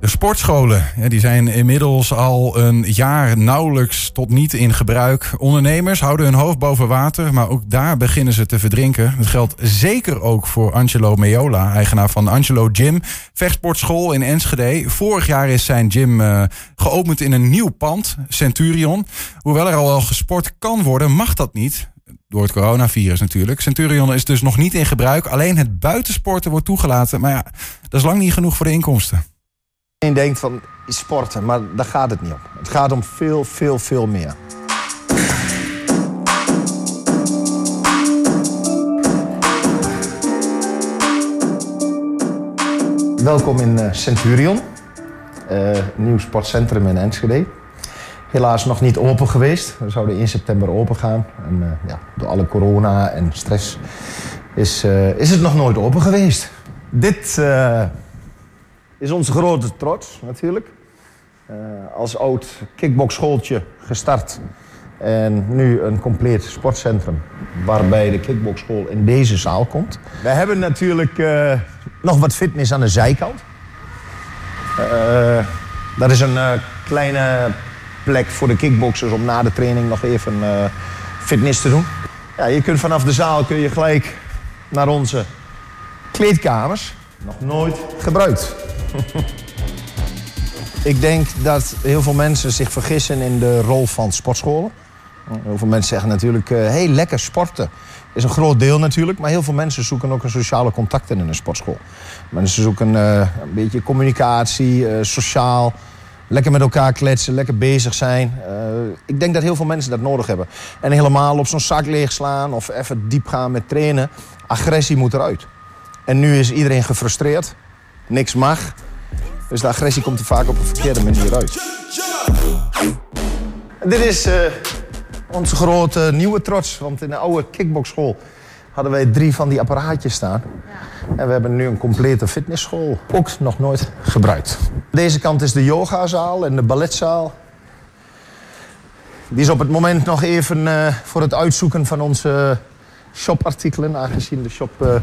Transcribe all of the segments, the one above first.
De sportscholen die zijn inmiddels al een jaar nauwelijks tot niet in gebruik. Ondernemers houden hun hoofd boven water, maar ook daar beginnen ze te verdrinken. Dat geldt zeker ook voor Angelo Meola, eigenaar van Angelo Gym, vechtsportschool in Enschede. Vorig jaar is zijn gym uh, geopend in een nieuw pand, Centurion. Hoewel er al wel gesport kan worden, mag dat niet. Door het coronavirus natuurlijk. Centurion is dus nog niet in gebruik. Alleen het buitensporten wordt toegelaten. Maar ja, dat is lang niet genoeg voor de inkomsten. Je denkt van sporten, maar daar gaat het niet om. Het gaat om veel, veel, veel meer. Welkom in Centurion, uh, nieuw sportcentrum in Enschede. Helaas nog niet open geweest. We zouden in september open gaan. En uh, ja, door alle corona en stress is, is het nog nooit open geweest. Dit is onze grote trots natuurlijk. Uh, als oud kickboxschooltje gestart. En nu een compleet sportcentrum waarbij de kickboxschool in deze zaal komt. We hebben natuurlijk uh, nog wat fitness aan de zijkant. Uh, dat is een kleine plek voor de kickboxers om na de training nog even fitness te doen. Ja, je kunt vanaf de zaal kun je gelijk naar onze kleedkamers. Nog nooit gebruikt. Ik denk dat heel veel mensen zich vergissen in de rol van sportscholen. Heel veel mensen zeggen natuurlijk, hé, hey, lekker sporten. Is een groot deel natuurlijk, maar heel veel mensen zoeken ook een sociale contacten in een sportschool. Mensen zoeken uh, een beetje communicatie, uh, sociaal, lekker met elkaar kletsen, lekker bezig zijn. Ik denk dat heel veel mensen dat nodig hebben. En helemaal op zo'n zak leegslaan of even diep gaan met trainen. Agressie moet eruit. En nu is iedereen gefrustreerd niks mag. Dus de agressie komt er vaak op een verkeerde manier uit. dit is uh, onze grote nieuwe trots. Want in de oude kickboxschool hadden wij drie van die apparaatjes staan. En we hebben nu een complete fitnessschool. Ook nog nooit gebruikt. Deze kant is de yogazaal en de balletzaal. Die is op het moment nog even uh, voor het uitzoeken van onze shopartikelen. Aangezien de shop uh,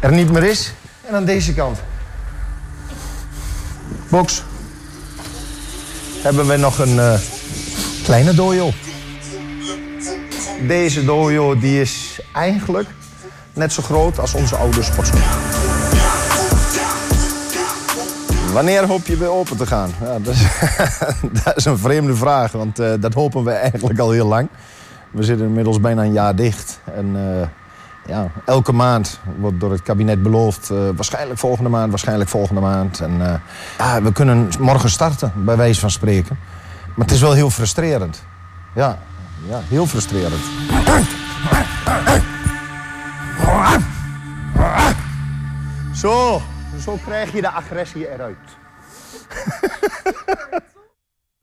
er niet meer is. En aan deze kant. Box. Hebben we nog een uh, kleine dojo. Deze dojo die is eigenlijk net zo groot als onze oude sportschool. Wanneer hoop je weer open te gaan? Ja, dat, is, dat, is, een vreemde vraag, want uh, dat hopen we eigenlijk al heel lang. We zitten inmiddels bijna een jaar dicht. En uh, ja, elke maand wordt door het kabinet beloofd. Uh, waarschijnlijk volgende maand, waarschijnlijk volgende maand. En uh, ja, we kunnen morgen starten, bij wijze van spreken. Maar het is wel heel frustrerend. Ja, ja heel frustrerend. Zo, zo krijg je de agressie eruit.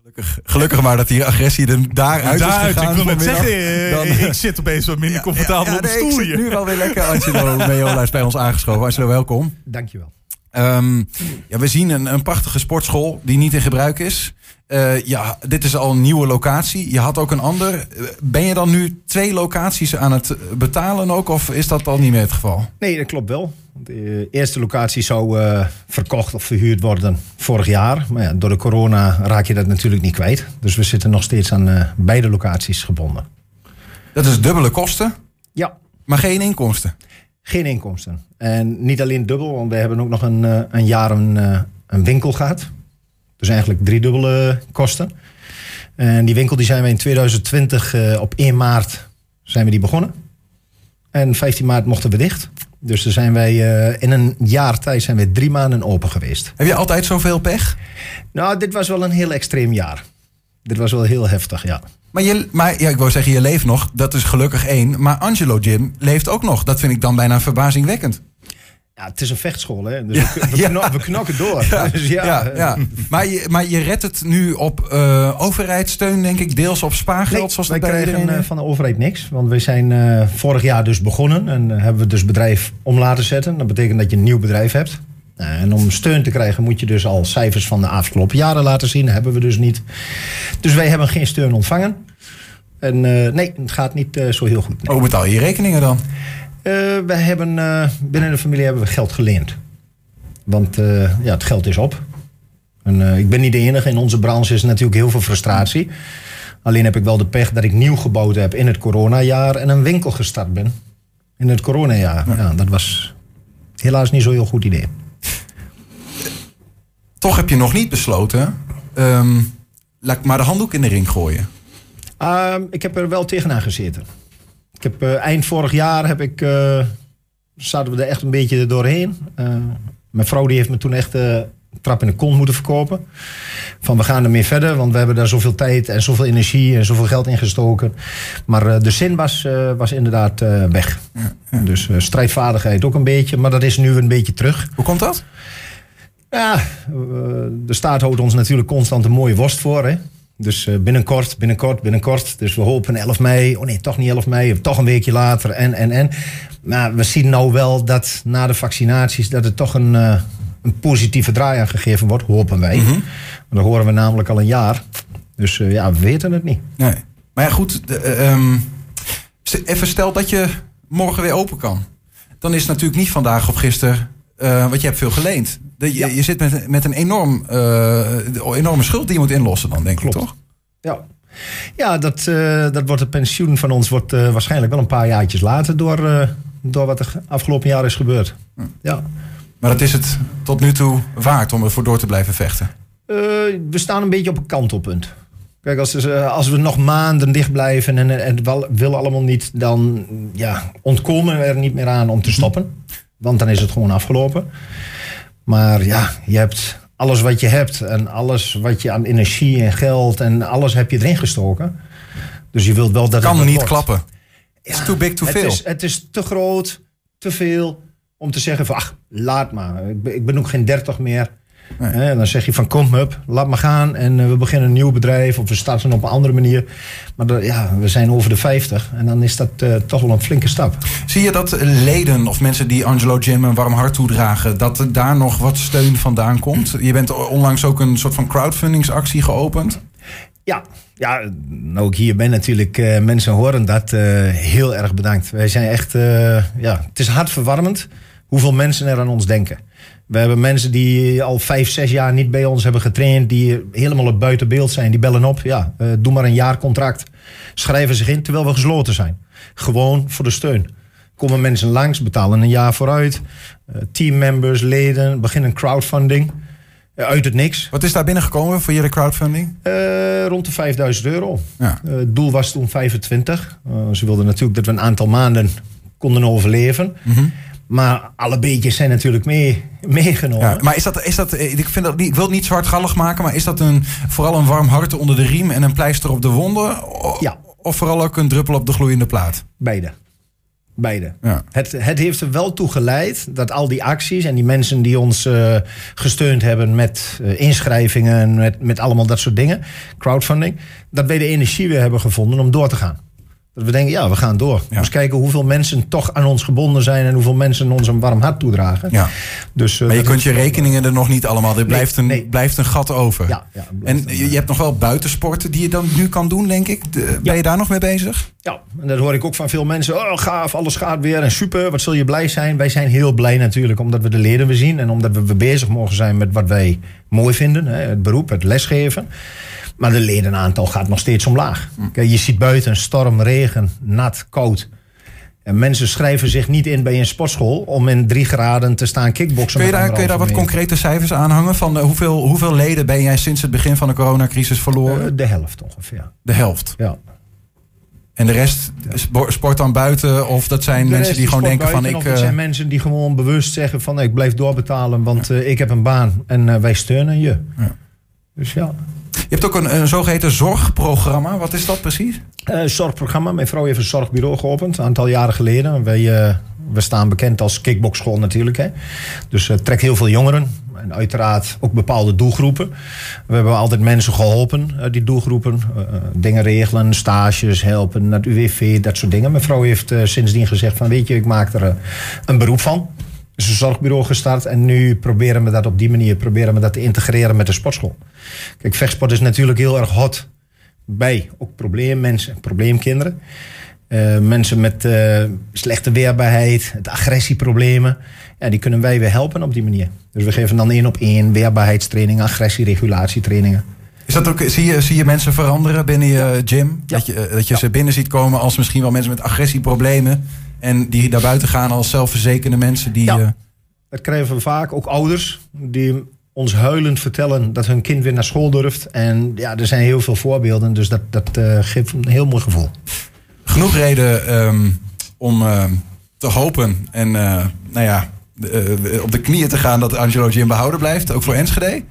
Gelukkig, gelukkig maar dat die agressie er daaruit is gegaan. Ik wil net zeggen, dan, ik zit opeens wat minder comfortabel ja, ja, op de stoel ik hier. zit nu wel weer lekker. Angelo Meola is bij ons aangeschoven. Angelo, welkom. Dankjewel. Um, ja, we zien een, een prachtige sportschool die niet in gebruik is. Uh, ja, dit is al een nieuwe locatie. Je had ook een ander. Ben je dan nu twee locaties aan het betalen ook? Of is dat al niet meer het geval? Nee, dat klopt wel. De eerste locatie zou uh, verkocht of verhuurd worden vorig jaar. Maar ja, door de corona raak je dat natuurlijk niet kwijt. Dus we zitten nog steeds aan uh, beide locaties gebonden. Dat is dubbele kosten? Ja. Maar geen inkomsten? Geen inkomsten. En niet alleen dubbel, want we hebben ook nog een, een jaar een, een winkel gehad. Dus eigenlijk driedubbele kosten. En die winkel die zijn we in 2020 op 1 maart zijn we die begonnen. En 15 maart mochten we dicht. Dus dan zijn wij uh, in een jaar tijd zijn we drie maanden open geweest. Heb je altijd zoveel pech? Nou, dit was wel een heel extreem jaar. Dit was wel heel heftig, ja. Maar, je, maar ja, ik wou zeggen, je leeft nog. Dat is gelukkig één. Maar Angelo Jim leeft ook nog. Dat vind ik dan bijna verbazingwekkend. Ja, het is een vechtschool, hè? Dus ja, we, we, kno ja. we, knokken door. Ja, dus ja, ja, Maar, je, maar je redt het nu op uh, overheidssteun, denk ik, deels op spaargeld? Nee, zoals wij krijgen uh, van de overheid niks. Want we zijn uh, vorig jaar dus begonnen en hebben we dus bedrijf om laten zetten. Dat betekent dat je een nieuw bedrijf hebt. En om steun te krijgen moet je dus al cijfers van de afgelopen jaren laten zien. Dat hebben we dus niet. Dus wij hebben geen steun ontvangen. En nee, het gaat niet zo heel goed. Nee. Hoe betaal je je rekeningen dan? Uh, we hebben uh, binnen de familie hebben we geld geleend. Want uh, ja, het geld is op. En, eh, ik ben niet de enige. In onze branche is natuurlijk heel veel frustratie. Alleen heb ik wel de pech dat ik nieuw gebouwd heb in het coronajaar en een winkel gestart ben in het coronajaar. Ja, dat was helaas niet zo'n heel goed idee. Toch heb je nog niet besloten. ehm, laat ik maar de handdoek in de ring gooien. Ehm, ik heb er wel tegenaan gezeten. Ik heb, eh, eind vorig jaar heb ik, eh, zaten we er echt een beetje doorheen. Eh, mijn vrouw die heeft me toen echt een trap in de kont moeten verkopen. Van we gaan ermee verder, want we hebben daar zoveel tijd en zoveel energie en zoveel geld in gestoken. Maar de zin was, was inderdaad weg. Dus strijdvaardigheid ook een beetje, maar dat is nu een beetje terug. Hoe komt dat? Ja, de staat houdt ons natuurlijk constant een mooie worst voor. Hè? Dus eh, binnenkort, binnenkort, binnenkort. Dus we hopen 11 mei. Oh nee, toch niet 11 mei. Toch een weekje later. En, en, en. Maar we zien nou wel dat na de vaccinaties... dat er toch een, eh, een positieve draai aan gegeven wordt. Hopen wij. Mhm. Dat horen we namelijk al een jaar. Dus eh, ja, we weten het niet. Nee. Maar ja, goed. de, eh, ehm, even stel dat je morgen weer open kan. Dan is het natuurlijk niet vandaag of gisteren. Eh, want je hebt veel geleend. De- je, Ja. je zit met, met een enorm, eh, enorme schuld die je moet inlossen dan, denk ik toch? Ja, ja dat, eh, dat wordt het pensioen van ons wordt, waarschijnlijk wel een paar jaartjes later... door, door wat er afgelopen jaar is gebeurd. Ja. Maar dat is het tot nu toe waard om ervoor door te blijven vechten. We staan een beetje op een kantelpunt. Kijk, als, als we nog maanden dicht blijven en, en het wel- wil allemaal niet, dan ja, ontkomen we er niet meer aan om te stoppen. Want dan is het gewoon afgelopen. Maar ja, je hebt alles wat je hebt en alles wat je aan energie en geld en alles heb je erin gestoken. Dus je wilt wel dat Kan het niet wordt. klappen. It's too big to het fail. Is, het is te groot, te veel om te zeggen van ach, laat maar. Ik ben, ik ben ook geen dertig meer. Nee. Hè, dan zeg je van kom up, laat maar gaan en eh, we beginnen een nieuw bedrijf of we starten op een andere manier. Maar dat- ja, we zijn over de 50 en dan is dat eh, toch wel een flinke stap. Zie je dat leden of mensen die Angelo Jim een warm hart toedragen, dat er daar nog wat steun vandaan komt? Je bent onlangs ook een soort van crowdfundingsactie geopend. Ja, ja nou ik hier ben natuurlijk, eh, mensen horen dat. heel erg bedankt. Wij zijn echt, ja, het is hartverwarmend hoeveel mensen er aan ons denken. We hebben mensen die al vijf, zes jaar niet bij ons hebben getraind, die helemaal op buiten beeld zijn. Die bellen op, ja, eh, doe maar een jaarcontract. Schrijven zich in terwijl we gesloten zijn. Gewoon voor de steun. Komen mensen langs, betalen een jaar vooruit. Eh, teammembers, leden, beginnen crowdfunding. Eh, uit het niks. Wat is daar binnengekomen voor jullie crowdfunding? Rond de 5000 euro. Ja. Het doel was toen 25. Eh, ze wilden natuurlijk dat we een aantal maanden konden overleven. Mhm. Maar alle beetjes zijn natuurlijk mee, meegenomen. Ja, maar is dat, is dat, ik, vind dat ik wil het niet zwartgallig maken, maar is dat een, vooral een warm hart onder de riem en een pleister op de wonden? O- Ja. Of vooral ook een druppel op de gloeiende plaat? Beide. Beide. Ja. Het, het heeft er wel toe geleid dat al die acties en die mensen die ons eh, gesteund hebben met eh, inschrijvingen, met, met allemaal dat soort dingen, crowdfunding, dat wij de energie weer hebben gevonden om door te gaan. Dat we denken, ja, we gaan door. Ja. Eens kijken hoeveel mensen toch aan ons gebonden zijn en hoeveel mensen ons een warm hart toedragen. Ja. Dus, eh, Maar je kunt je rekeningen er nog niet allemaal. Er blijft een, nee. blijft een gat over. Ja, ja, En een- je hebt nog wel buitensporten die je dan nu kan doen, denk ik. De- ben je daar nog mee bezig? Ja, en dat hoor ik ook van veel mensen. Oh, gaaf, alles gaat weer en super, wat zul je blij zijn. Wij zijn heel blij natuurlijk, omdat we de leden weer zien... en omdat we bezig mogen zijn met wat wij mooi vinden. Hè, het beroep, het lesgeven. Maar de ledenaantal gaat nog steeds omlaag. Kijk, je ziet buiten storm, regen, nat, koud. En mensen schrijven zich niet in bij een sportschool... om in drie graden te staan kickboksen. Kun je daar, kun je daar wat concrete cijfers aan hangen? Van eh, hoeveel, hoeveel leden ben jij sinds het begin van de coronacrisis verloren? Eh, de helft ongeveer, de helft. ja. En de rest spo- sport dan buiten? Of dat zijn De mensen die gewoon denken van ik... het zijn eh, mensen die gewoon bewust zeggen van... ik blijf doorbetalen, want ik heb een baan en wij steunen je. Ja. Dus ja. Je hebt ook een, zogeheten zorgprogramma. Wat is dat precies? Eh, zorgprogramma. Mijn vrouw heeft een zorgbureau geopend, een aantal jaren geleden. Wij, eh, we staan bekend als kickboxschool natuurlijk. Hè. Dus het trekt heel veel jongeren. En uiteraard ook bepaalde doelgroepen. We hebben altijd mensen geholpen die doelgroepen. Eh, eh, dingen regelen, stages helpen, naar het UWV, dat soort dingen. Mijn vrouw heeft eh, sindsdien gezegd van weet je, ik maak er eh, een beroep van. Dus een zorgbureau gestart en nu proberen we dat op die manier proberen we dat te integreren met de sportschool. Kijk, vechtsport is natuurlijk heel erg hot bij ook probleemmensen, probleemkinderen. Uh, mensen met uh, slechte weerbaarheid, het agressieproblemen. Ja, die kunnen wij weer helpen op die manier. Dus we geven dan één op één weerbaarheidstrainingen, agressieregulatietrainingen. Is dat ook, zie, je, zie je mensen veranderen binnen je gym? Dat je, dat je ze binnen ziet komen als misschien wel mensen met agressieproblemen. En die daar buiten gaan als zelfverzekerde mensen die. Ja. Dat krijgen we vaak, ook ouders die ons huilend vertellen dat hun kind weer naar school durft. En ja, er zijn heel veel voorbeelden, dus dat, dat uh, geeft een heel mooi gevoel. Genoeg reden um, om uh, te hopen en uh, nou ja, op de knieën te gaan dat Angelo Jim behouden blijft, ook voor Enschede.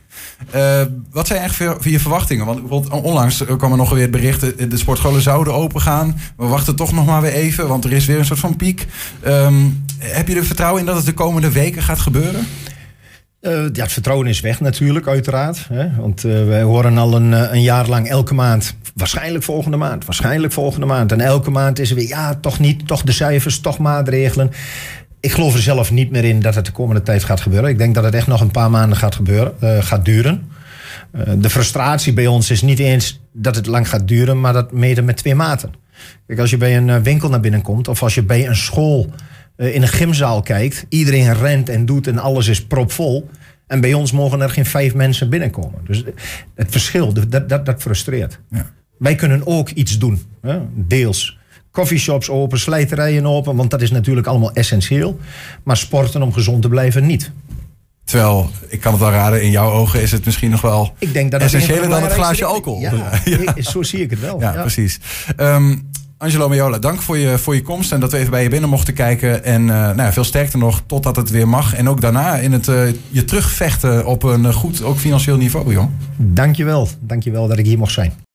wat zijn eigenlijk je verwachtingen? Want onlangs kwam er nog weer het bericht, de sportscholen zouden open gaan. We wachten toch nog maar weer even, want er is weer een soort van piek. Um, heb je er vertrouwen in dat het de komende weken gaat gebeuren? Uh, ja, het vertrouwen is weg natuurlijk, uiteraard. Hè? Want uh, wij horen al een, een, jaar lang elke maand, waarschijnlijk volgende maand, waarschijnlijk volgende maand. En elke maand is er weer, ja, toch niet, toch de cijfers, toch maatregelen. Ik geloof er zelf niet meer in dat het de komende tijd gaat gebeuren. Ik denk dat het echt nog een paar maanden gaat, gebeuren, uh, gaat duren. de frustratie bij ons is niet eens dat het lang gaat duren, maar dat mede met twee maten. Kijk, als je bij een winkel naar binnen komt of als je bij een school uh, in een gymzaal kijkt, iedereen rent en doet en alles is propvol. En bij ons mogen er geen vijf mensen binnenkomen. Dus het verschil, dat, dat, dat frustreert. Ja. Wij kunnen ook iets doen, hè? deels. Coffeeshops open, slijterijen open, want dat is natuurlijk allemaal essentieel. Maar sporten om gezond te blijven niet. Terwijl, ik kan het wel raden, in jouw ogen is het misschien nog wel ik denk dat essentiëler dan het glaasje alcohol. Ja, ja. zo zie ik het wel. Ja, precies. Um, Angelo Meola, dank voor je, voor je komst en dat we even bij je binnen mochten kijken. En uh, nou ja, veel sterkte nog totdat het weer mag. En ook daarna in het uh, je terugvechten op een goed, ook financieel niveau, joh. Dankjewel. Dankjewel dat ik hier mocht zijn.